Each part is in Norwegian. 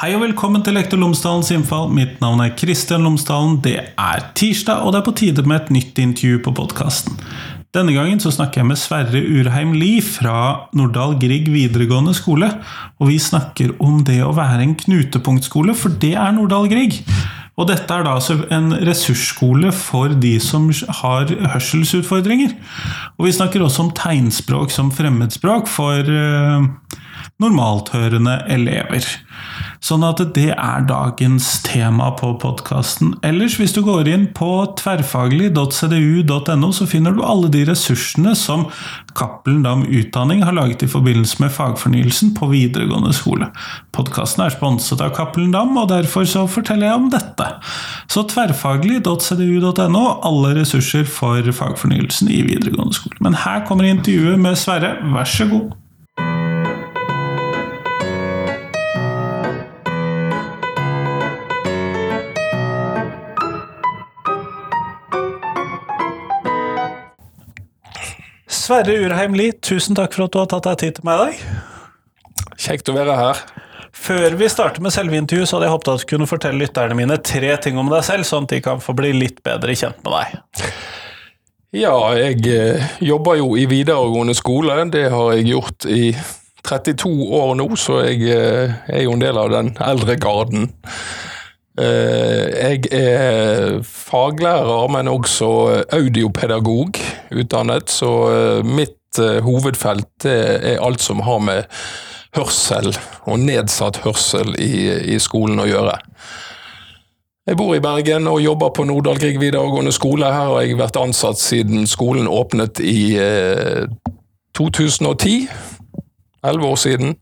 Hei og velkommen til Lektor Lomsdalens innfall. Mitt navn er Kristian Lomsdalen. Det er tirsdag, og det er på tide med et nytt intervju på podkasten. Denne gangen så snakker jeg med Sverre Urheim Lie fra Nordahl Grieg videregående skole. Og vi snakker om det å være en knutepunktskole, for det er Nordahl Grieg. Og dette er da altså en ressursskole for de som har hørselsutfordringer. Og vi snakker også om tegnspråk som fremmedspråk for uh, normalthørende elever. Sånn at det er dagens tema på podkasten. Ellers, hvis du går inn på tverrfaglig.cdu.no, så finner du alle de ressursene som Cappelen Dam Utdanning har laget i forbindelse med fagfornyelsen på videregående skole. Podkasten er sponset av Cappelen Dam, og derfor så forteller jeg om dette. Så tverrfaglig.cdu.no, alle ressurser for fagfornyelsen i videregående skole. Men her kommer intervjuet med Sverre, vær så god. Sverre Urheim Lie, tusen takk for at du har tatt deg tid til meg i dag. Kjekt å være her. Før vi starter med selve intervjuet, så hadde jeg håpet at du kunne fortelle lytterne mine tre ting om deg selv, sånn at de kan få bli litt bedre kjent med deg. Ja, jeg eh, jobber jo i videregående skole. Det har jeg gjort i 32 år nå, så jeg eh, er jo en del av den eldre garden. Eh, jeg er faglærer, men også audiopedagog utdannet, så eh, mitt eh, hovedfelt er alt som har med hørsel og nedsatt hørsel i, i skolen å gjøre. Jeg bor i Bergen og jobber på Nordahl Grieg videregående skole. Her har jeg vært ansatt siden skolen åpnet i 2010. Elleve år siden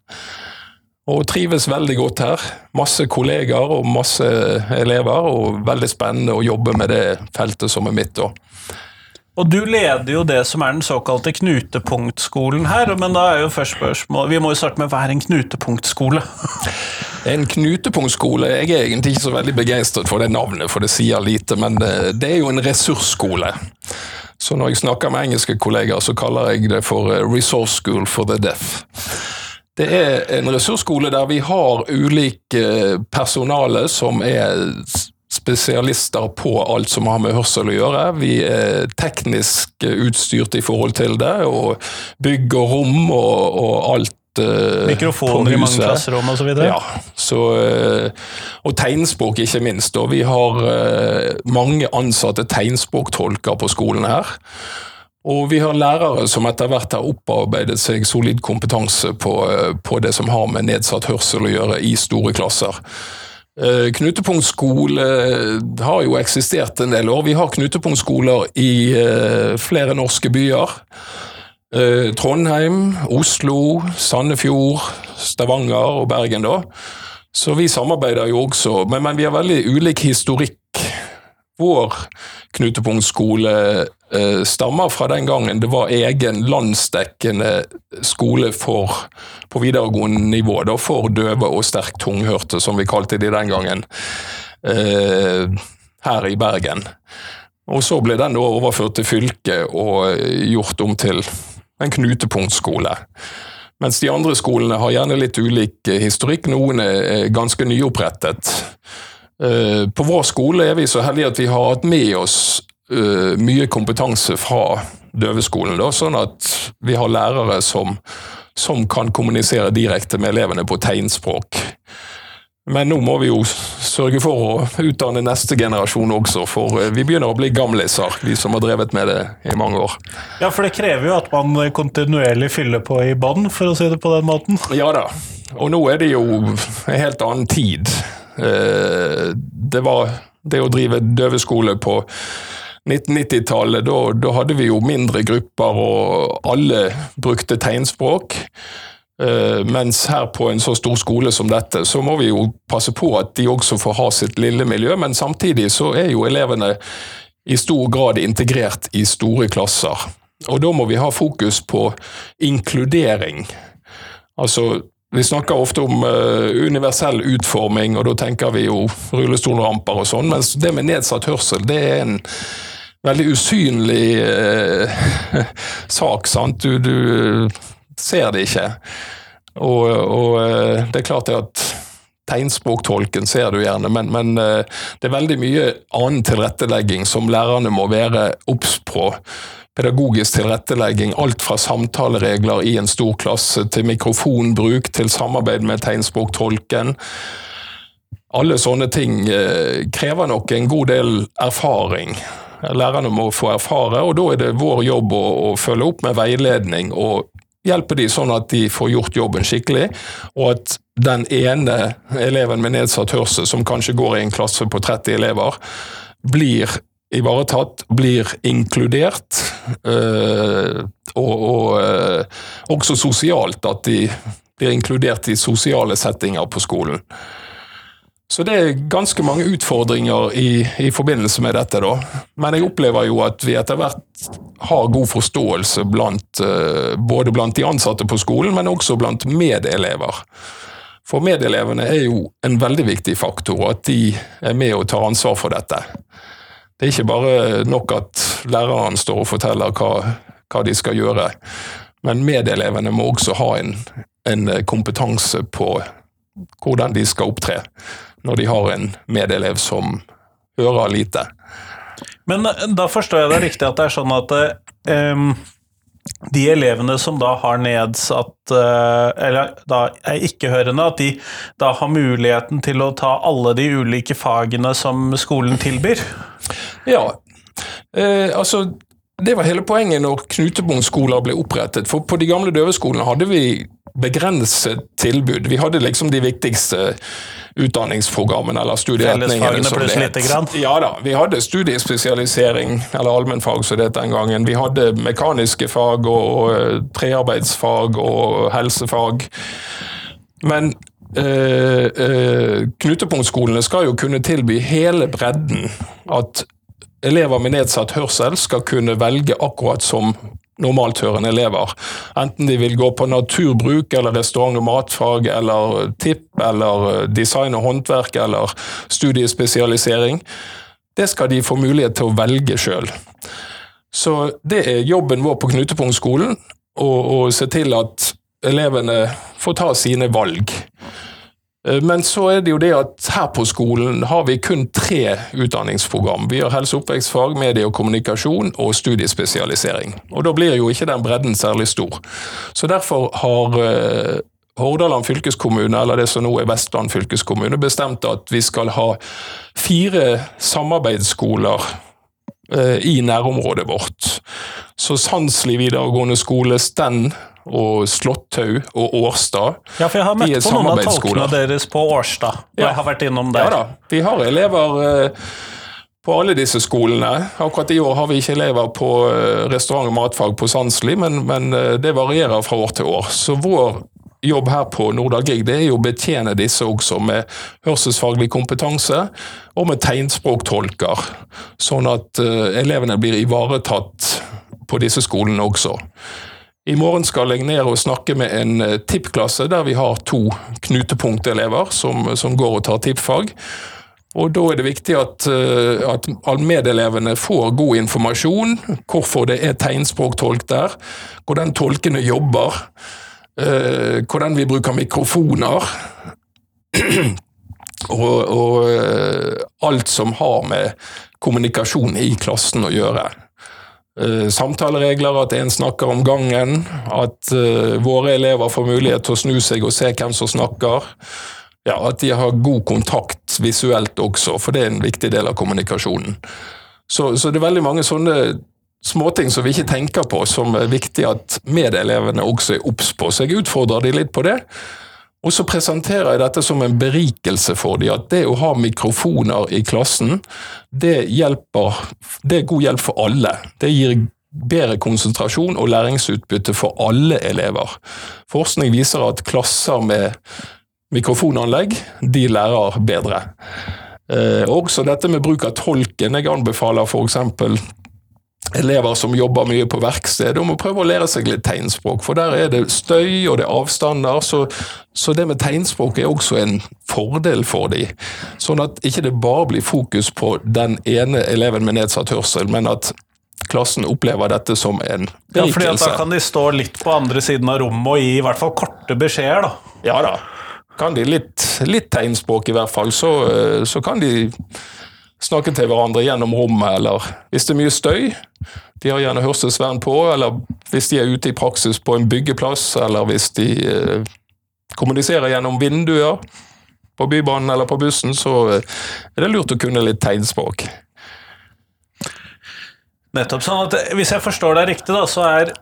og trives veldig godt her. Masse kollegaer og masse elever, og veldig spennende å jobbe med det feltet som er mitt. Også. Og du leder jo det som er den såkalte knutepunktskolen her, men da er jo først spørsmål Vi må jo starte med hva er en knutepunktskole? En knutepunktskole Jeg er egentlig ikke så veldig begeistret for det navnet, for det sier lite, men det, er jo en ressursskole. Så når jeg snakker med engelske kollegaer, så kaller jeg det for Resource School for the Deaf. Det er en ressursskole der vi har ulike personale som er spesialister på alt som har med hørsel å gjøre. Vi er teknisk utstyrt i forhold til det, og bygger rom og, og alt eh, Mikrofoner i mange klasserom osv.? Ja. Så, eh, og tegnspråk, ikke minst. Og vi har eh, mange ansatte tegnspråktolker på skolen her. Og vi har lærere som etter hvert har opparbeidet seg solid kompetanse på, eh, på det som har med nedsatt hørsel å gjøre i store klasser. Knutepunkt skole har jo eksistert en del år. Vi har knutepunktskoler i eh, flere norske byer. Trondheim, Oslo, Sandefjord, Stavanger og Bergen, da. Så vi samarbeider jo også, men, men vi har veldig ulik historikk. Vår knutepunktskole Eh, stammer fra den gangen det var egen landsdekkende skole for, på videregående nivå da, for døve og sterkt tunghørte, som vi kalte det den gangen, eh, her i Bergen. Og Så ble den overført til fylket og gjort om til en knutepunktskole. Mens de andre skolene har gjerne litt ulik historikk. Noen er ganske nyopprettet. Eh, på vår skole er vi så heldige at vi har hatt med oss uh, mye kompetanse fra døveskolen, da, sånn at vi har lærere som, som kan kommunisere direkte med elevene på tegnspråk. Men nå må vi jo sørge for å utdanne neste generasjon også, for eh, vi begynner å bli gamliser, vi som har drevet med det i mange år. Ja, for det krever jo at man kontinuerlig fyller på i bånn, for å si det på den måten? Ja da, og nå er det jo en helt annen tid. Eh, det var det å drive døveskole på 1990-tallet, da, da, hadde vi jo mindre grupper, og alle brukte tegnspråk. Uh, mens her på en så stor skole som dette, så må vi jo passe på at de også får ha sitt lille miljø, men samtidig så er jo elevene i stor grad integrert i store klasser. Og da må vi ha fokus på inkludering. Altså vi snakker ofte om uh, universell utforming, og da tenker vi jo rullestolramper og sånn, mens det med nedsatt hørsel det er en veldig usynlig eh, sak. sant? Du, du, ser det ikke. Og, og, eh, det er klart at tegnspråktolken ser du gjerne, men, men eh, det er veldig mye annen tilrettelegging som lærerne må være obs på. Pedagogisk tilrettelegging, alt fra samtaleregler i en stor klasse til mikrofonbruk, til samarbeid med tegnspråktolken. Alle sånne ting eh, krever nok en god del erfaring. Lærerne må få erfare, og da er det vår jobb å, å følge opp med veiledning og hjelpe de sånn at de får gjort jobben skikkelig, og at den ene eleven med nedsatt hørsel, som kanskje går i en klasse på 30 elever, blir ivaretatt, blir inkludert, øh, og, og øh, også sosialt at de blir inkludert i sosiale settinger på skolen. Så det er ganske mange utfordringer i, i, forbindelse med dette, da. Men jeg opplever jo at vi etter hvert har god forståelse blant, uh, både blant de ansatte på skolen, men også blant medelever. For medelevene er jo en veldig viktig faktor, at de er med og tar ansvar for dette. Det er ikke bare nok at læreren står og forteller hva, hva de skal gjøre, men medelevene må også ha en, en kompetanse på hvordan de skal opptre når de har en medelev som hører lite. Men eh, da forstår jeg det riktig at det er sånn at um, de elevene som da har nedsatt uh, Eller da er ikke-hørende, at de da har muligheten til å ta alle de ulike fagene som skolen tilbyr? Ja, eh, altså det var hele poenget når knutepunktskoler ble opprettet. For på de gamle døveskolene hadde vi begrenset tilbud. Vi hadde liksom de viktigste utdanningsprogrammene eller studieretningene. som det het. Ja da, vi hadde studiespesialisering, eller allmennfag som det het den gangen. Vi hadde mekaniske fag og uh, trearbeidsfag og helsefag. Men øh, øh, knutepunktskolene skal jo kunne tilby hele bredden. At elever med nedsatt hørsel skal kunne velge akkurat som normalthørende elever. Enten de vil gå på naturbruk eller restaurant- og matfag eller tipp eller design og håndverk eller studiespesialisering. Det skal de få mulighet til å velge sjøl. Så det er jobben vår på Knutepunktskolen, å se til at elevene får ta sine valg. Eh, men så er det jo det at her på skolen har vi kun tre utdanningsprogram. Vi har helse- og oppvekstfag, medie og kommunikasjon og studiespesialisering. Og da blir jo ikke den bredden særlig stor. Så derfor har eh, Hordaland fylkeskommune, eller det som nå er Vestland fylkeskommune, bestemt at vi skal ha fire samarbeidsskoler eh, i nærområdet vårt. Så Sandsli videregående skole, Sten og Slåtthaug og Årstad. Ja, for jeg har møtt på noen av tolkene deres på Årstad. Og ja. jeg har vært innom der. Ja da, vi har elever eh, på alle disse skolene. Akkurat i år har vi ikke elever på eh, restaurant- og matfag på Sandsli, men, men, eh, det varierer fra år til år. Så vår jobb her på Nordahl Grieg det er jo å betjene disse også med hørselsfaglig kompetanse og med tegnspråktolker, sånn at elevene blir ivaretatt på disse skolene også. I morgen skal jeg ned og snakke med en eh, tippklasse der vi har to knutepunktelever som, som går og tar tippfag. Og Da er det viktig at, eh, at medelevene får god informasjon, hvorfor det er tegnspråktolk der, hvordan tolkene jobber, eh, hvordan vi bruker mikrofoner. Og, og alt som har med kommunikasjon i klassen å gjøre. Eh, samtaleregler, at en snakker om gangen, at uh, våre elever får mulighet til å snu seg og se hvem som snakker. Ja, At de har god kontakt visuelt også, for det er en viktig del av kommunikasjonen. Så, så det er veldig mange sånne småting som vi ikke tenker på, som er viktig at medelevene også er obs på. Så jeg utfordrer de litt på det. Og så presenterer jeg dette som en berikelse for dem, at det å ha mikrofoner i klassen, det hjelper Det er god hjelp for alle. Det gir bedre konsentrasjon og læringsutbytte for alle elever. Forskning viser at klasser med mikrofonanlegg, de lærer bedre. Eh, også dette med bruk av tolken. Jeg anbefaler f.eks elever som jobber mye på verksted, å prøve å lære seg litt tegnspråk. For der er det støy og det er avstander, så, så det med tegnspråk er også en fordel for dem. Sånn at ikke det bare blir fokus på den ene eleven med nedsatt hørsel, men at klassen opplever dette som en berikelse. Ja, fordi Da kan de stå litt på andre siden av rommet og gi i hvert fall korte beskjeder, da. Ja da. kan de litt, litt tegnspråk, i hvert fall, så, så, kan de snakke til hverandre gjennom rommet, eller hvis det er mye støy. De har gjerne hørselsvern på, eller hvis de er ute i praksis på en byggeplass, eller hvis de eh, kommuniserer gjennom vinduer på Bybanen eller på bussen, så eh, er det lurt å kunne litt tegnspråk. Nettopp. sånn at Hvis jeg forstår deg riktig, da, så er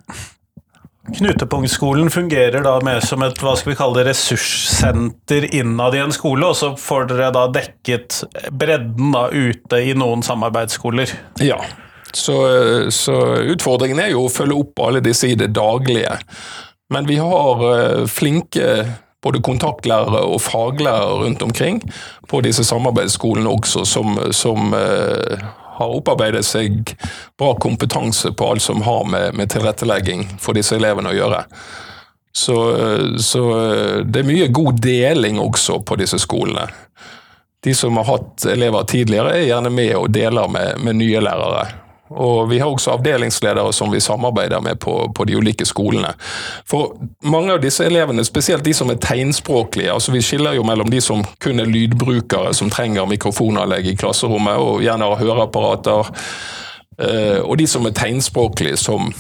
Knutepunktskolen fungerer da mer som et hva skal vi kalle det, ressurssenter innad i en skole, og så får dere da dekket bredden da ute i noen samarbeidsskoler? Ja. Så, så utfordringen er jo å følge opp alle disse i det daglige. Men vi har eh, flinke både kontaktlærere og faglærere rundt omkring på disse samarbeidsskolene også, som, som uh, har opparbeidet seg bra kompetanse på alt som har med, med tilrettelegging for disse elevene å gjøre. Så, så, det er mye god deling også på disse skolene. De som har hatt elever tidligere, er gjerne med og deler med, med nye lærere. Og vi har også avdelingsledere som vi samarbeider med på, på, de ulike skolene. For mange av disse elevene, spesielt de som er tegnspråklige, altså vi skiller jo mellom de som kun er lydbrukere, som trenger mikrofonanlegg i klasserommet og gjerne har høreapparater, eh, og de som er tegnspråklige, som,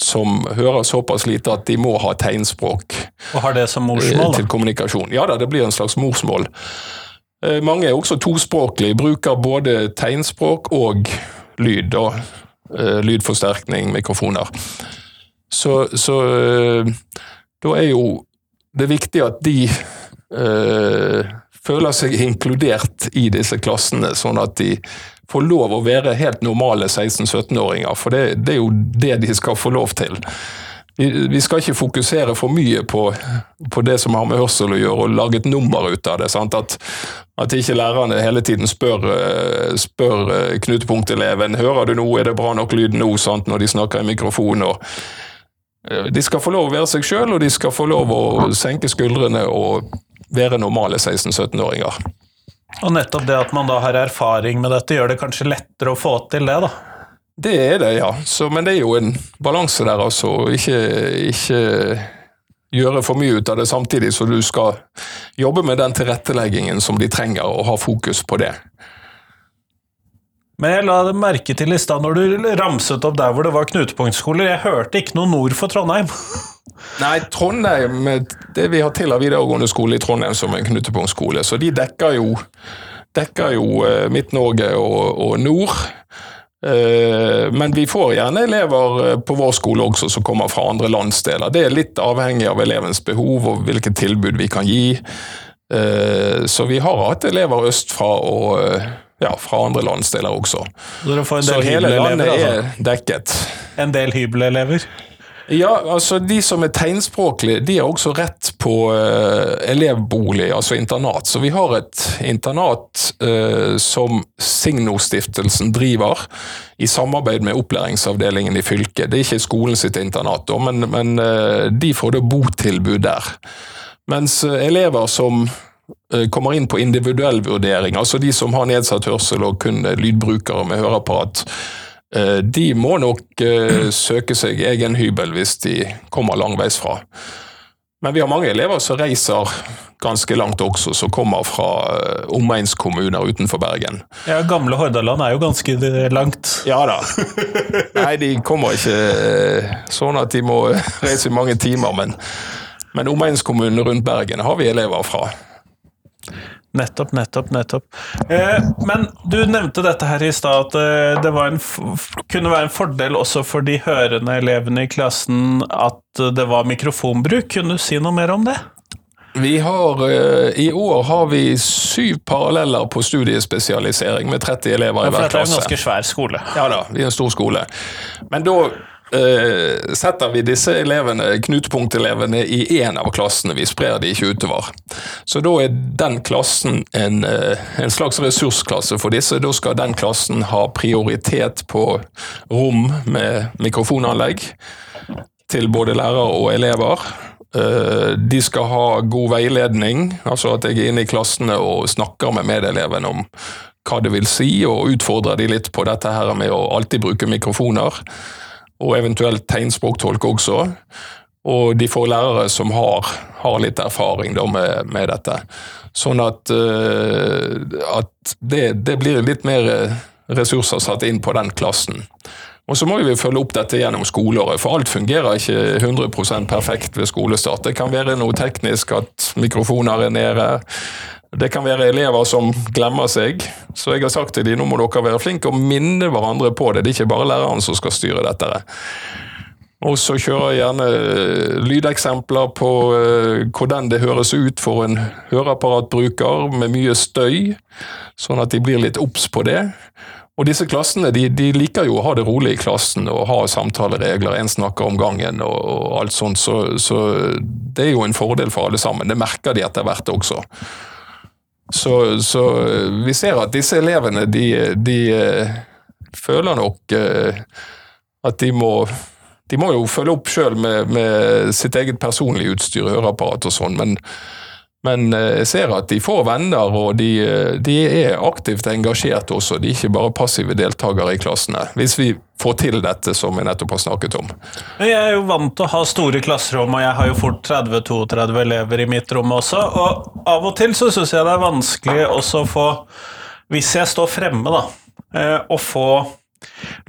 som hører såpass lite at de må ha tegnspråk. Og har det som morsmål? Eh, til kommunikasjon. Ja da, det blir en slags morsmål. Eh, mange er også tospråklige, bruker både tegnspråk og lyd og uh, lydforsterkning, mikrofoner. Så, så uh, da er jo det viktig at de øh, føler seg inkludert i disse klassene, sånn at de får lov å være helt normale 16-17-åringer. For det, det, er jo det de skal få lov til vi skal ikke fokusere for mye på, på, det som har med hørsel å gjøre, og lage et nummer ut av det. At, at ikke lærerne hele tiden spør, eh, spør eh, knutepunkteleven hører du noe, er det bra nok lyd nå, sant? når de snakker i mikrofon. Eh, de skal få lov å være seg sjøl, og de skal få lov å senke skuldrene og være normale 16-17-åringer. Og nettopp det at man da har erfaring med dette, gjør det kanskje lettere å få til det, da? Det er det, ja. Så, men det er jo en balanse der, altså. Ikke, ikke gjøre for mye ut av det samtidig så du skal jobbe med den tilretteleggingen som de trenger, og ha fokus på det. Men jeg la merke til i stad, når du ramset opp der hvor det var knutepunktskoler, jeg hørte ikke noe nord for Trondheim. Nei, Trondheim Det vi har til av videregående skole i Trondheim som en knutepunktskole, så de dekker jo, dekker jo eh, Midt-Norge og, og nord. Eh, men vi får gjerne elever eh, på vår skole også som kommer fra andre landsdeler. Det er litt avhengig av elevens behov og hvilket tilbud vi kan gi. Eh, så vi har hatt elever østfra og ja, fra andre landsdeler også. Så hele landet er altså. dekket. En del hybelelever? Ja, altså De som er tegnspråklige, de har også rett på uh, elevbolig, altså internat. Så vi har et internat uh, som Signo-stiftelsen driver, i samarbeid med opplæringsavdelingen i fylket. Det er ikke skolen sitt internat, da, men, men uh, de får da botilbud der. Mens elever som kommer inn på individuell vurdering, altså de som har nedsatt hørsel og kun lydbrukere med høreapparat, de må nok eh, søke seg egen hybel hvis de kommer langveisfra. Men vi har mange elever som reiser ganske langt også, som kommer fra eh, omegnskommuner utenfor Bergen. Ja, Gamle Hordaland er jo ganske langt. Ja da. Nei, de kommer ikke sånn at de må reise i mange timer, men, men omegnskommunene rundt Bergen har vi elever fra. Nettopp, nettopp, nettopp. Eh, men du nevnte dette her i stad, at eh, det en, kunne være en fordel også for de hørende elevene i klassen at det var mikrofonbruk. Kunne du si noe mer om det? Vi har, eh, I år har vi syv paralleller på studiespesialisering med 30 elever i hver klasse. For dette er en ganske svær skole. Ja da, vi er en stor skole. Men da Uh, setter vi disse elevene, knutepunktelevene i én av klassene. Vi sprer de ikke utover. Så da er den klassen en, uh, en, slags ressursklasse for disse. Da skal den klassen ha prioritet på rom med mikrofonanlegg til både lærere og elever. Uh, de skal ha god veiledning, altså at jeg er inne i klassene og snakker med medelevene om hva det vil si, og utfordrer de litt på dette her med å alltid bruke mikrofoner og eventuelt tegnspråktolk også. Og de får lærere som har, har litt erfaring da, med, med, dette. Sånn at, uh, at det, det, blir litt mer ressurser satt inn på den klassen. Og så må vi følge opp dette gjennom skoleåret, for alt fungerer ikke 100 perfekt ved skolestart. Det kan være noe teknisk, at mikrofoner er nede. Det kan være elever som glemmer seg. Så jeg har sagt til dem nå må dere være flinke og minne hverandre på det. Det er ikke bare læreren som skal styre dette. Og så kjører jeg gjerne eh, lydeksempler på uh, hvordan det høres ut for en høreapparatbruker med mye støy, sånn at de blir litt obs på det. Og disse klassene de, de, liker jo å ha det rolig i klassen og ha samtaleregler, én snakker om gangen og, og alt sånt, så, så, det er jo en fordel for alle sammen. Det merker de etter hvert også. Så, så vi ser at disse elevene, de, de uh, føler nok uh, at de må de må jo følge opp sjøl med, med, sitt eget personlige utstyr, høreapparat og sånn, men, men, eh, jeg ser at de får venner, og de, de, er aktivt engasjert også. De er ikke bare passive deltakere i klassene. Hvis vi får til dette som vi nettopp har snakket om. Jeg er jo vant til å ha store klasserom, og jeg har jo fort 30-32 elever i mitt rom også. Og av og til så syns jeg det er vanskelig også å få Hvis jeg står fremme, da, eh, å få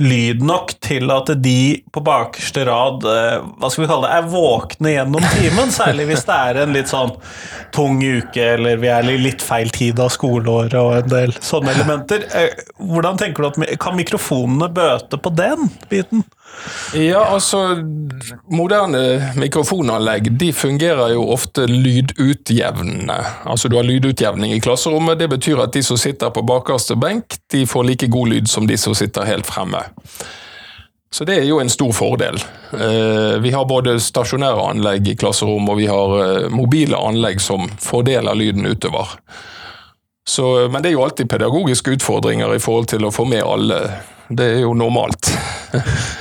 lyd nok til at de på bakerste rad eh, hva skal vi kalle det, er våkne gjennom timen. Særlig hvis det er en litt sånn tung uke, eller vi er i litt feil tid av skoleåret og en del sånne elementer. Eh, hvordan tenker du at Kan mikrofonene bøte på den biten? Ja, altså Moderne mikrofonanlegg de fungerer jo ofte lydutjevnende. Altså Du har lydutjevning i klasserommet. Det betyr at de som sitter på bakerste benk, de får like god lyd som de som sitter helt fremme. Så det er jo en stor fordel. Eh, vi har både stasjonære anlegg i klasserom, og vi har eh, mobile anlegg som fordeler lyden utover. Så, men det er jo alltid pedagogiske utfordringer i forhold til å få med alle. Det er jo normalt.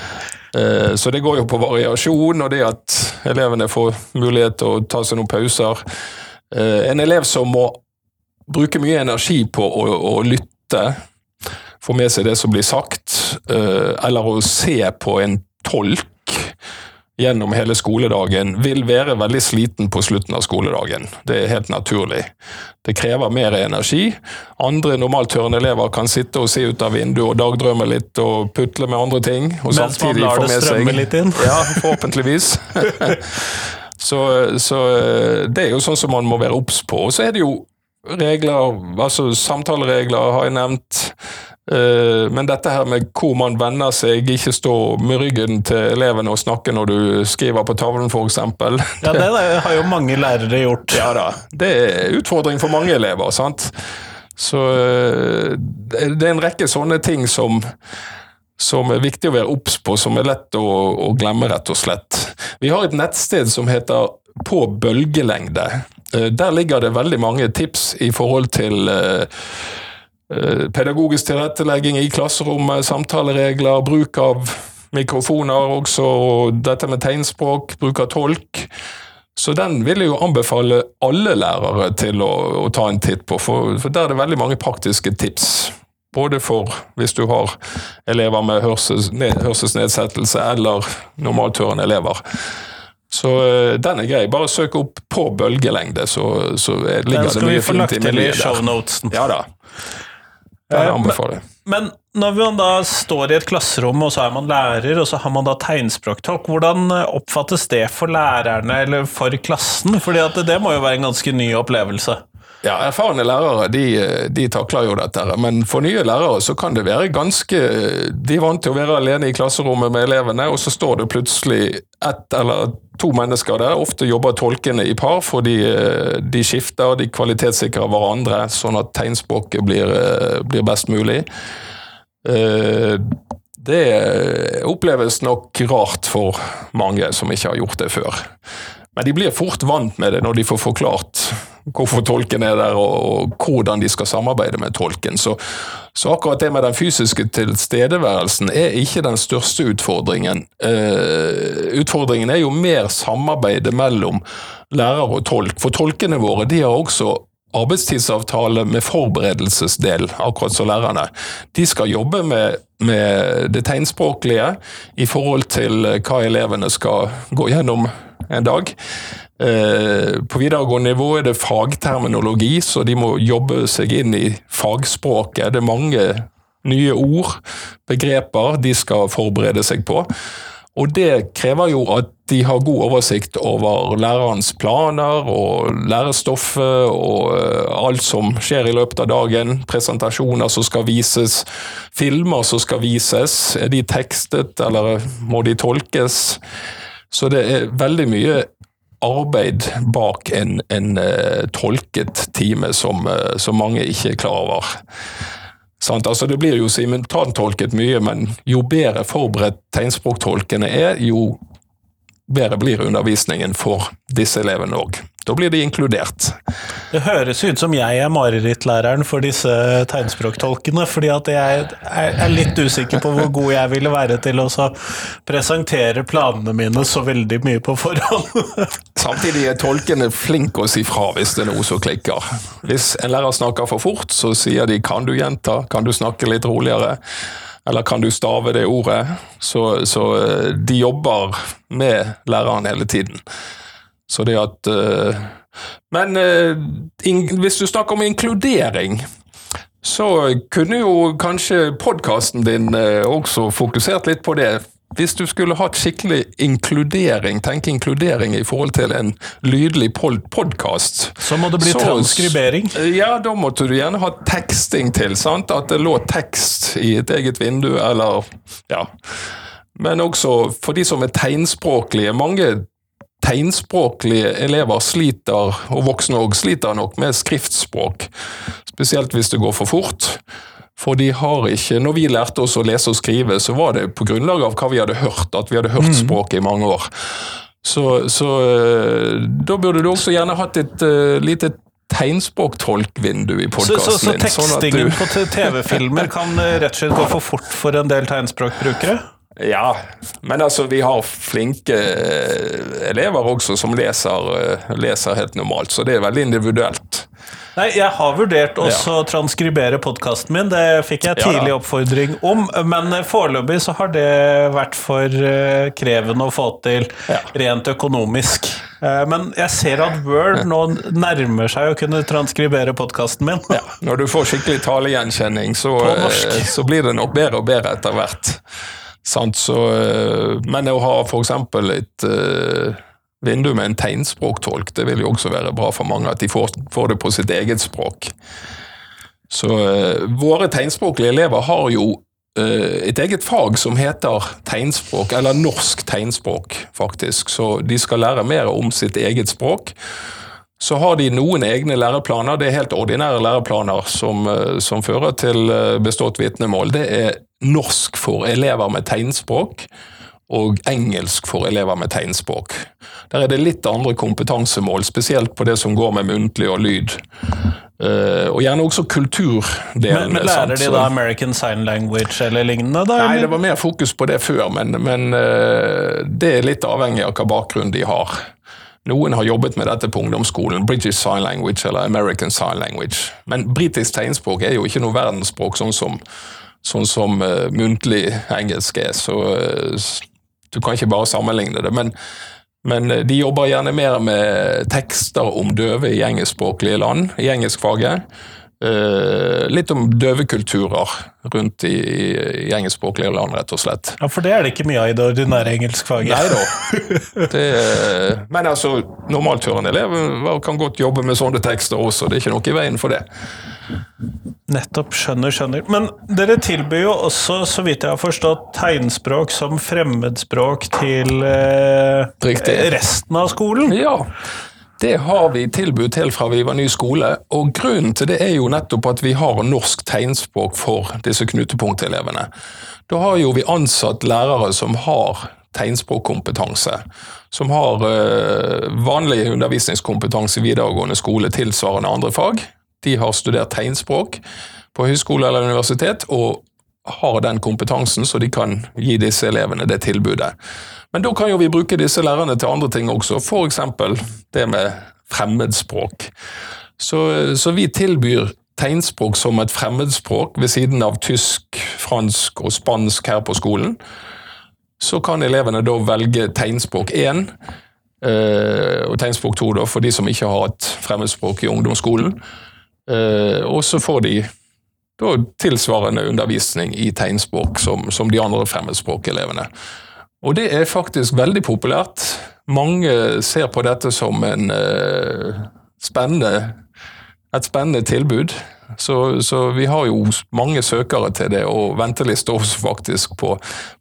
Eh, så det går jo på variasjon, og det at elevene får mulighet til å ta seg noen pauser. Eh, en elev som må bruke mye energi på å, å lytte, få med seg det som blir sagt, eh, eller å se på en tolk gjennom hele skoledagen, vil være veldig sliten på slutten av skoledagen. Det er helt naturlig. Det krever mer energi. Andre normalthørende elever kan sitte og se ut av vinduet og dagdrømme litt og putle med andre ting. Og Mens man lar det strømme litt inn? Ja, forhåpentligvis. så, så, det er jo sånn som man må være obs på. Og så er det jo regler, altså samtaleregler har jeg nevnt. Eh, men dette her med hvor man vender seg, ikke stå med ryggen til elevene og snakke når du skriver på tavlen f.eks. Ja, det har jo mange lærere gjort. Ja da. Det er utfordring for mange elever. sant? Så eh, det er en rekke sånne ting som, som er viktig å være obs på, som er lett å, å, glemme, rett og slett. Vi har et nettsted som heter På bølgelengde. Eh, der ligger det veldig mange tips i forhold til pedagogisk tilrettelegging i klasserommet, samtaleregler, bruk av mikrofoner også, og dette med tegnspråk, bruk av tolk. Så den vil jeg jo anbefale alle lærere til å, å ta en titt på, for, for, der er det veldig mange praktiske tips. Både for hvis du har elever med hørsels, hørselsnedsettelse eller normalthørende elever. Så uh, den er grei. Bare søk opp på bølgelengde, så, så ligger det mye fint i miljøet der. Ja da. Det er anbefaler Men, men når man da står i et klasserom, og så er man lærer, og så har man da tegnspråktolk, hvordan eh, oppfattes det for lærerne eller for klassen? Fordi at det må jo være en ganske ny opplevelse. Ja, Erfarne lærere de, de, takler jo dette, men for nye lærere så kan det være ganske De er vant til å være alene i klasserommet med elevene, og så står det plutselig ett eller to mennesker der. Ofte jobber tolkene i par, fordi de skifter, de kvalitetssikrer hverandre, sånn at tegnspråket blir, blir best mulig. Eh, det oppleves nok rart for mange som ikke har gjort det før. Men de blir fort vant med det når de får forklart hvorfor tolken er der, og, hvordan de skal samarbeide med tolken. Så, så, akkurat det med den fysiske tilstedeværelsen er ikke den største utfordringen. Uh, utfordringen er jo mer samarbeidet mellom lærer og tolk. For tolkene våre de har også arbeidstidsavtale med forberedelsesdel, akkurat som lærerne. De skal jobbe med, med det tegnspråklige i forhold til hva elevene skal gå gjennom en dag. Eh, på videregående nivå er det fagterminologi, så de må jobbe seg inn i fagspråket. Det er mange nye ord, begreper, de skal forberede seg på. Og det krever jo at de har god oversikt over lærerens planer og lærestoffet og eh, alt som skjer i løpet av dagen. Presentasjoner som skal vises, filmer som skal vises. Er de tekstet, eller må de tolkes? Så det er veldig mye arbeid bak en, en uh, tolket time som, uh, som, mange ikke er klar over. Altså, det blir jo simultantolket mye, men jo bedre forberedt tegnspråktolkene er, jo bedre blir undervisningen for disse elevene òg. Da blir de inkludert. Det høres ut som jeg er marerittlæreren for disse tegnspråktolkene, fordi at jeg er litt usikker på hvor god jeg ville være til å presentere planene mine så veldig mye på forhånd. Samtidig er tolkene flinke å si fra hvis det er noe som klikker. Hvis en lærer snakker for fort, så sier de 'kan du gjenta', 'kan du snakke litt roligere'? Eller kan du stave det ordet? Så, så eh, de jobber med læreren hele tiden. Så det at uh, Men in, hvis du snakker om inkludering, så kunne jo kanskje podkasten din uh, også fokusert litt på det. Hvis du skulle hatt skikkelig inkludering, tenke inkludering i forhold til en lydlig podkast Så må det bli så, transkribering? Ja, da måtte du gjerne ha teksting til. sant? At det lå tekst i et eget vindu, eller Ja. Men også for de som er tegnspråklige. Mange tegnspråklige elever sliter, og voksne òg, sliter nok med skriftspråk. Spesielt hvis det går for fort. For de har ikke Når vi lærte oss å lese og skrive, så var det på grunnlag av hva vi hadde hørt, at vi hadde hørt mm. språket i mange år. Så, så eh, da burde du også gjerne hatt et uh, lite tegnspråktolkvindu i podkasten din. Så, så, så tekstingen sånn på TV-filmer kan eh, rett og slett gå for fort for en del tegnspråkbrukere? Ja, men altså vi har flinke eh, elever også som leser, eh, leser helt normalt, så det er veldig individuelt. Nei, Jeg har vurdert også å transkribere podkasten min, det fikk jeg tidlig ja, oppfordring om. Men foreløpig så har det vært for eh, krevende å få til ja. rent økonomisk. Men jeg ser at Word nå nærmer seg å kunne transkribere podkasten min. Ja, når du får skikkelig talegjenkjenning, så, så blir det nok bedre og bedre etter hvert. Så, eh, men å ha f.eks. et uh, vindu med en tegnspråktolk, det vil jo også være bra for mange. At de får, får det på sitt eget språk. Så uh, våre tegnspråklige elever har jo uh, et eget fag som heter tegnspråk, eller norsk tegnspråk, faktisk. Så de skal lære mer om sitt eget språk. Så har de noen egne læreplaner. Det er helt ordinære læreplaner som, som fører til bestått vitnemål. Det er norsk for elever med tegnspråk og engelsk for elever med tegnspråk. Der er det litt andre kompetansemål, spesielt på det som går med muntlig og lyd. Uh, og gjerne også kulturdelen. Men, men lærer sant? de da American Sign Language eller lignende? da? Nei, det var mer fokus på det før, men, men uh, det er litt avhengig av hva bakgrunn de har. Noen har jobbet med dette på ungdomsskolen, British Sign Language eller American Sign Language. Men britisk tegnspråk er jo ikke noe verdensspråk, sånn som sånn som uh, muntlig engelsk er. Så uh, du kan ikke bare sammenligne det. Men, men uh, de jobber gjerne mer med tekster om døve i engelskspråklige land, i engelskfaget. Uh, litt om døvekulturer rundt i, i engelskspråklige land, rett og slett. Ja, For det er det ikke mye av i det ordinære engelskfaget? Nei da. men altså, normalthørende elever kan godt jobbe med sånne tekster også, det er ikke noe i veien for det. Nettopp. Skjønner, skjønner. Men dere tilbyr jo også, så vidt jeg har forstått, tegnspråk som fremmedspråk til eh, resten av skolen? Ja. Det har vi tilbud til fra vi var ny skole, og grunnen til det er jo nettopp at vi har norsk tegnspråk for disse knutepunktelevene. Da har jo vi ansatt lærere som har tegnspråkkompetanse, som har uh, vanlig undervisningskompetanse i videregående skole tilsvarende andre fag, de har studert tegnspråk på høyskole eller universitet, og har den kompetansen, så de kan gi disse elevene det tilbudet. Men da kan jo vi bruke disse lærerne til andre ting også, f.eks. det med fremmedspråk. Så, så, vi tilbyr tegnspråk som et fremmedspråk ved siden av tysk, fransk og spansk her på skolen. Så kan elevene da velge tegnspråk 1 Eh, og tegnspråk 2 da, for de som ikke har et fremmedspråk i ungdomsskolen. Eh, og så får de da tilsvarende undervisning i tegnspråk som, som de andre fremmedspråkelevene. Og det er faktisk veldig populært. Mange ser på dette som en eh, spennende, et spennende tilbud. Så, så, vi har jo mange søkere til det, og venteliste også faktisk på,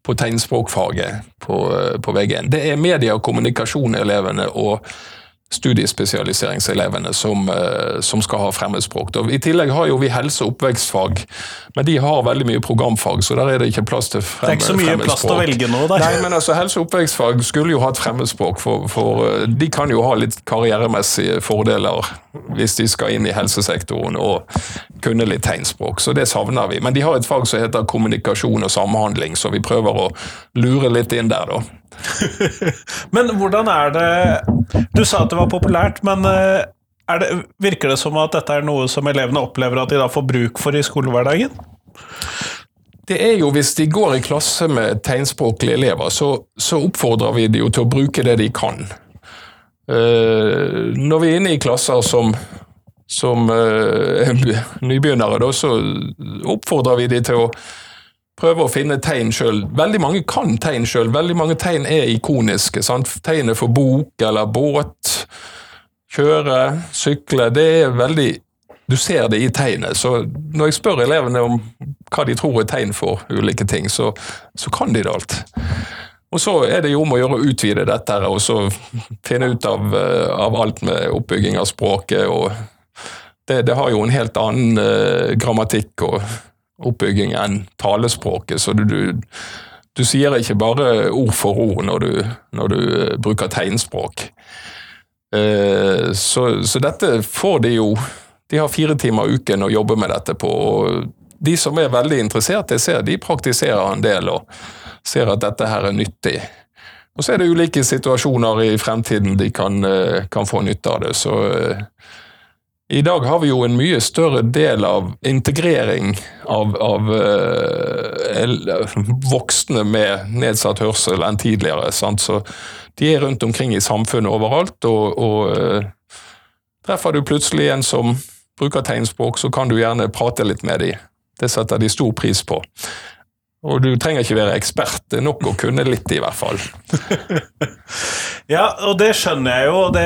på tegnspråkfaget på, uh, på VG1. Det er media og kommunikasjonelevene og studiespesialiseringselevene som, eh, som, skal ha fremmedspråk. I tillegg har jo vi helse- og oppvekstfag, men de har veldig mye programfag, så der er det ikke plass til fremmedspråk. Det er ikke så mye plass til å velge nå, der. Nei, men altså, Helse- og oppvekstfag skulle jo hatt fremmedspråk, for, for, eh, de kan jo ha litt karrieremessige fordeler hvis de skal inn i helsesektoren og kunne litt tegnspråk, så det savner vi. Men de har et fag som heter kommunikasjon og samhandling, så vi prøver å lure litt inn der, da. men hvordan er det Du sa at det var populært, men eh, det, virker det som at dette er noe som elevene opplever at de da får bruk for i skolehverdagen? Det er jo Hvis de går i klasse med tegnspråklige elever, så, så oppfordrer vi dem til å bruke det de kan. Uh, når vi er inne i klasser som, som uh, nybegynnere, da, så oppfordrer vi dem til å prøve å finne tegn sjøl. Veldig mange kan tegn sjøl. Veldig mange tegn er ikoniske. Sant? Tegnet for bok eller båt, kjøre, sykle. Det er veldig Du ser det i tegnet. Så når jeg spør elevene om hva de tror er tegn for ulike ting, så, så kan de det alt. Og så er det jo om å gjøre å utvide dette og så finne ut av, eh, av alt med oppbygging av språket. og det, det, har jo en helt annen uh, grammatikk og oppbygging enn talespråket. Så du, du, du, sier ikke bare ord for ord når du, når du eh, bruker tegnspråk. Eh, så, så, dette får de jo De har fire timer uken å jobbe med dette på. og De som er veldig interessert, jeg ser, de praktiserer en del og ser at dette her er nyttig. Og så er det ulike situasjoner i fremtiden de kan, eh, kan få nytte av det. Så i dag har vi jo en mye større del av integrering av, av eh, voksne med nedsatt hørsel enn tidligere. Sant? Så de er rundt omkring i samfunnet overalt, og, og eh, treffer du plutselig en som bruker tegnspråk, så kan du gjerne prate litt med dem. Det setter de stor pris på. Og du trenger ikke være ekspert, det er nok å kunne litt, i hvert fall. ja, og det skjønner jeg jo, og det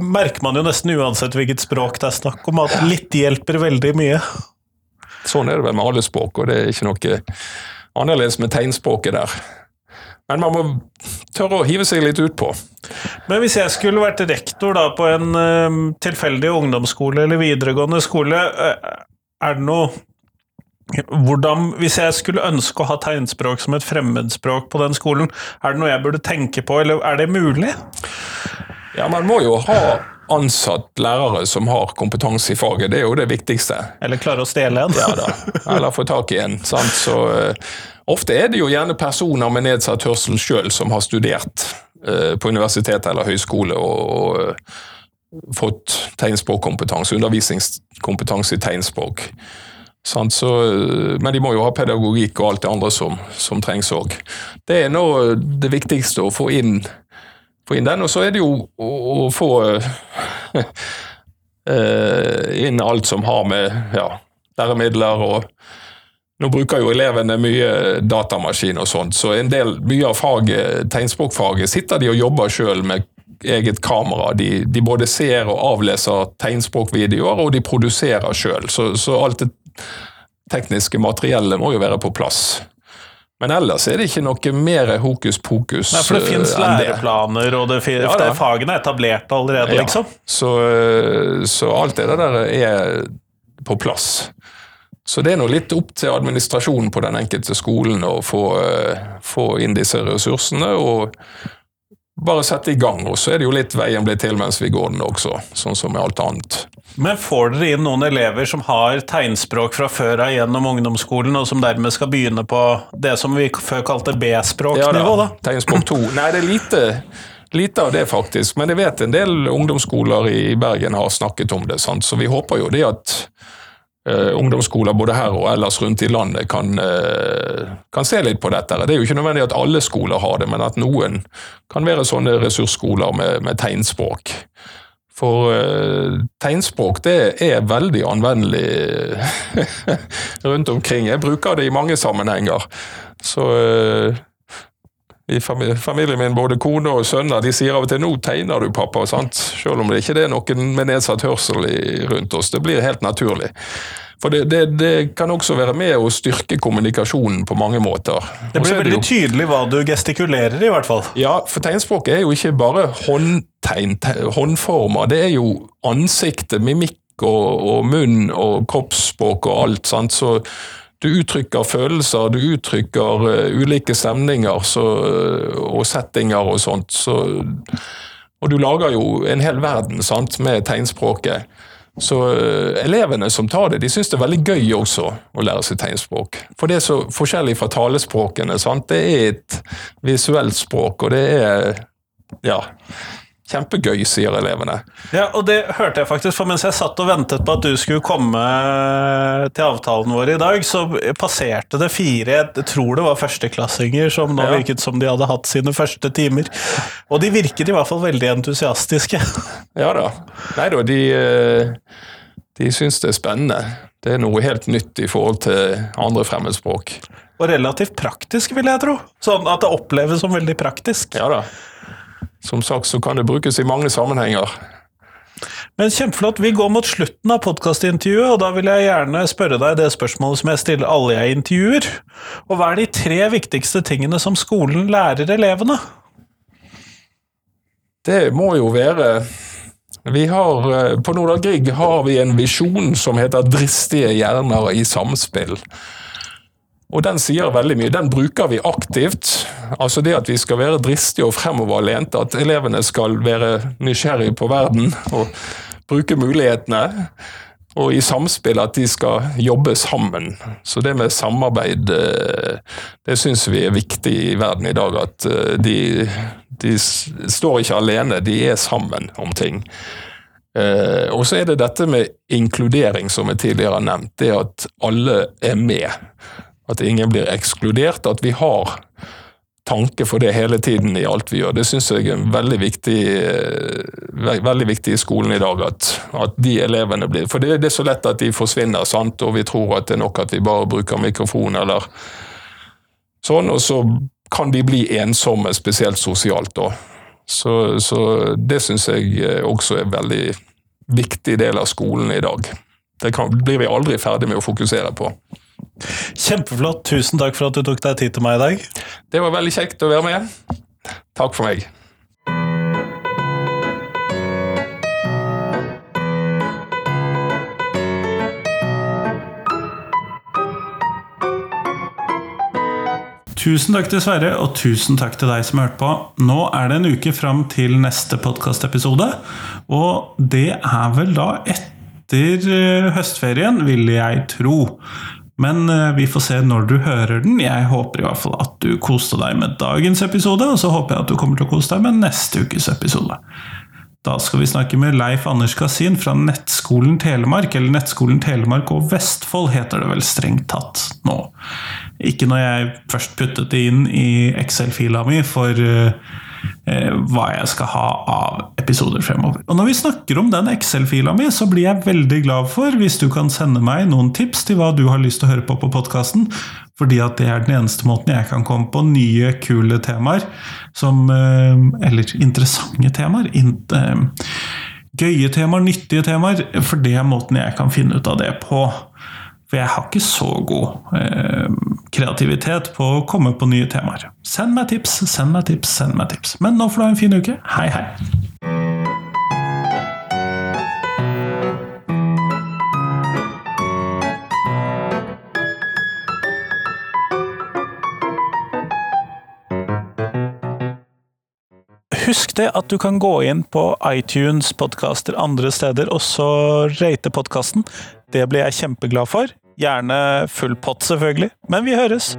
merker man jo nesten uansett hvilket språk det er snakk om, at litt hjelper veldig mye. Sånn er det vel med alle språk, og det er ikke noe annerledes med tegnspråket der. Men man må tørre å hive seg litt utpå. Men hvis jeg skulle vært rektor da, på en uh, tilfeldig ungdomsskole eller videregående skole, uh, er det noe hvordan, Hvis jeg skulle ønske å ha tegnspråk som et fremmedspråk på den skolen, er det noe jeg burde tenke på, eller er det mulig? Ja, man må jo ha ansatt lærere som har kompetanse i faget, det er jo det viktigste. Eller klare å stjele en. ja da, eller få tak i en. Sant? Så uh, Ofte er det jo gjerne personer med nedsatt hørsel sjøl som har studert uh, på universitet eller høyskole og, og uh, fått tegnspråkkompetanse, undervisningskompetanse i tegnspråk. Så, men de må jo ha pedagogikk og alt det andre som, som trengs òg. Det er nå det viktigste å få inn, få inn den. Og så er det jo å, å få uh, inn alt som har med ja, læremidler og nå bruker jo elevene mye datamaskin og sånt, så en del, mye av faget, tegnspråkfaget sitter de og jobber sjøl med eget kamera. De, de, både ser og avleser tegnspråkvideoer, og de produserer sjøl. Så, så, alt det tekniske materiellet må jo være på plass. Men ellers er det ikke noe mer hokus pokus Nei, For det fins eh, læreplaner, og det, ja, det fagene er etablert allerede, ja. liksom? Så, eh, så, alt det der er på plass. Så det er nå litt opp til administrasjonen på den enkelte skolen å få, eh, få inn disse ressursene. og bare sette i gang, og så er det jo litt veien blir til mens vi går den også, sånn som med alt annet. Men får dere inn noen elever som har tegnspråk fra før av gjennom ungdomsskolen, og som dermed skal begynne på det som vi før kalte B-språknivå? da? Ja da, tegnspråk 2. Nei, det er lite, lite, av det, faktisk. Men jeg vet en del ungdomsskoler i Bergen har snakket om det, sant? så vi håper jo det at ungdomsskoler både her og ellers rundt i landet kan, eh, kan, se litt på dette. Det er jo ikke nødvendig at alle skoler har det, men at noen kan være sånne ressursskoler med, med tegnspråk. For uh, tegnspråk det er veldig anvendelig rundt omkring. Jeg bruker det i mange sammenhenger. Så uh, i familien min, både kone og sønner, de sier av og til 'nå tegner du, pappa', sant? selv om det ikke er noen med nedsatt hørsel rundt oss. Det blir helt naturlig. For det, det, det, kan også være med å styrke kommunikasjonen på mange måter. Det blir veldig det jo, tydelig hva du gestikulerer i, hvert fall. Ja, for tegnspråket er jo ikke bare håndtegn, håndformer. Det er jo ansiktet, mimikk og, og munn og kroppsspråk og alt. sant? Så du uttrykker følelser, du uttrykker uh, ulike stemninger så, uh, og settinger og sånt. Så, og du lager jo en hel verden sant, med tegnspråket. Så uh, elevene som tar det, de syns det er veldig gøy også å lære seg tegnspråk. For det er så forskjellig fra talespråkene. Sant? Det er et visuelt språk, og det er ja, Kjempegøy, sier elevene. Ja, og det hørte jeg faktisk, for mens jeg satt og ventet på at du skulle komme til avtalen vår i dag, så passerte det fire, jeg tror det var førsteklassinger, som nå ja. virket som de hadde hatt sine første timer. Og de virket i hvert fall veldig entusiastiske. Ja da. Nei da, de, eh, de syns det er spennende. Det er noe helt nytt i forhold til andre fremmedspråk. Og relativt praktisk, vil jeg tro. Sånn at det oppleves som veldig praktisk. Ja da. Som sagt så kan det brukes i mange sammenhenger. Men kjempeflott. Vi går mot slutten av podkastintervjuet, og da vil jeg gjerne spørre deg det spørsmålet som jeg stiller alle jeg intervjuer. Og hva er de tre viktigste tingene som skolen lærer elevene? Det må jo være vi har, eh, På Nordahl Grieg har vi en visjon som heter 'Dristige hjerner i samspill'. Og den sier veldig mye. Den bruker vi aktivt. Altså det at vi skal være dristige og fremoverlente, at elevene skal være nysgjerrige på verden og bruke mulighetene. Og i samspill at de skal jobbe sammen. Så det med samarbeid, eh, det syns vi er viktig i verden i dag. At eh, de, de står ikke alene, de er sammen om ting. Eh, og så er det dette med inkludering, som jeg tidligere har nevnt. Det at alle er med. At ingen blir ekskludert. At vi har tanke for det hele tiden i alt vi gjør. Det syns jeg er veldig viktig, eh, veldig viktig i skolen i dag. At, at de elevene blir For det, det, er så lett at de forsvinner, sant? og vi tror at det er nok at vi bare bruker mikrofon eller sånn, og så kan de bli ensomme, spesielt sosialt. da. Så, så det syns jeg eh, også er en veldig viktig del av skolen i dag. Det kan, blir vi aldri ferdig med å fokusere på. Kjempeflott. Tusen takk for at du tok deg tid til meg i dag. Det var veldig kjekt å være med. Takk for meg. Tusen takk til Sverre, og tusen takk til deg som hørte på. Nå er det en uke fram til neste podkastepisode, og det er vel da etter eh, høstferien, vil jeg tro. Men eh, vi får se når du hører den. Jeg håper i hvert fall at du koste deg med dagens episode, og så håper jeg at du kommer til å kose deg med neste ukes episode. Da skal vi snakke med Leif Anders Kasin fra Nettskolen Telemark, eller Nettskolen Telemark og Vestfold heter det vel strengt tatt nå. Ikke når jeg først puttet det inn i Excel-fila mi for Eh, hva jeg skal ha av episoder fremover. Og når vi snakker om den Excel-fila mi, så blir jeg veldig glad for hvis du kan sende meg noen tips til hva du har lyst til å høre på på podkasten. Fordi at det er den eneste måten jeg kan komme på nye, kule temaer som eh, Eller interessante temaer. Eh, gøye temaer, nyttige temaer. For det er måten jeg kan finne ut av det på. For jeg har ikke så god eh, kreativitet på å komme på nye temaer. Send meg tips, send meg tips, send meg tips. Men nå får du ha en fin uke. Hei, hei! Husk det at du kan gå inn på iTunes, podkaster andre steder, og så rate podkasten. Det blir jeg kjempeglad for. Gjerne full pott, selvfølgelig. Men vi høres!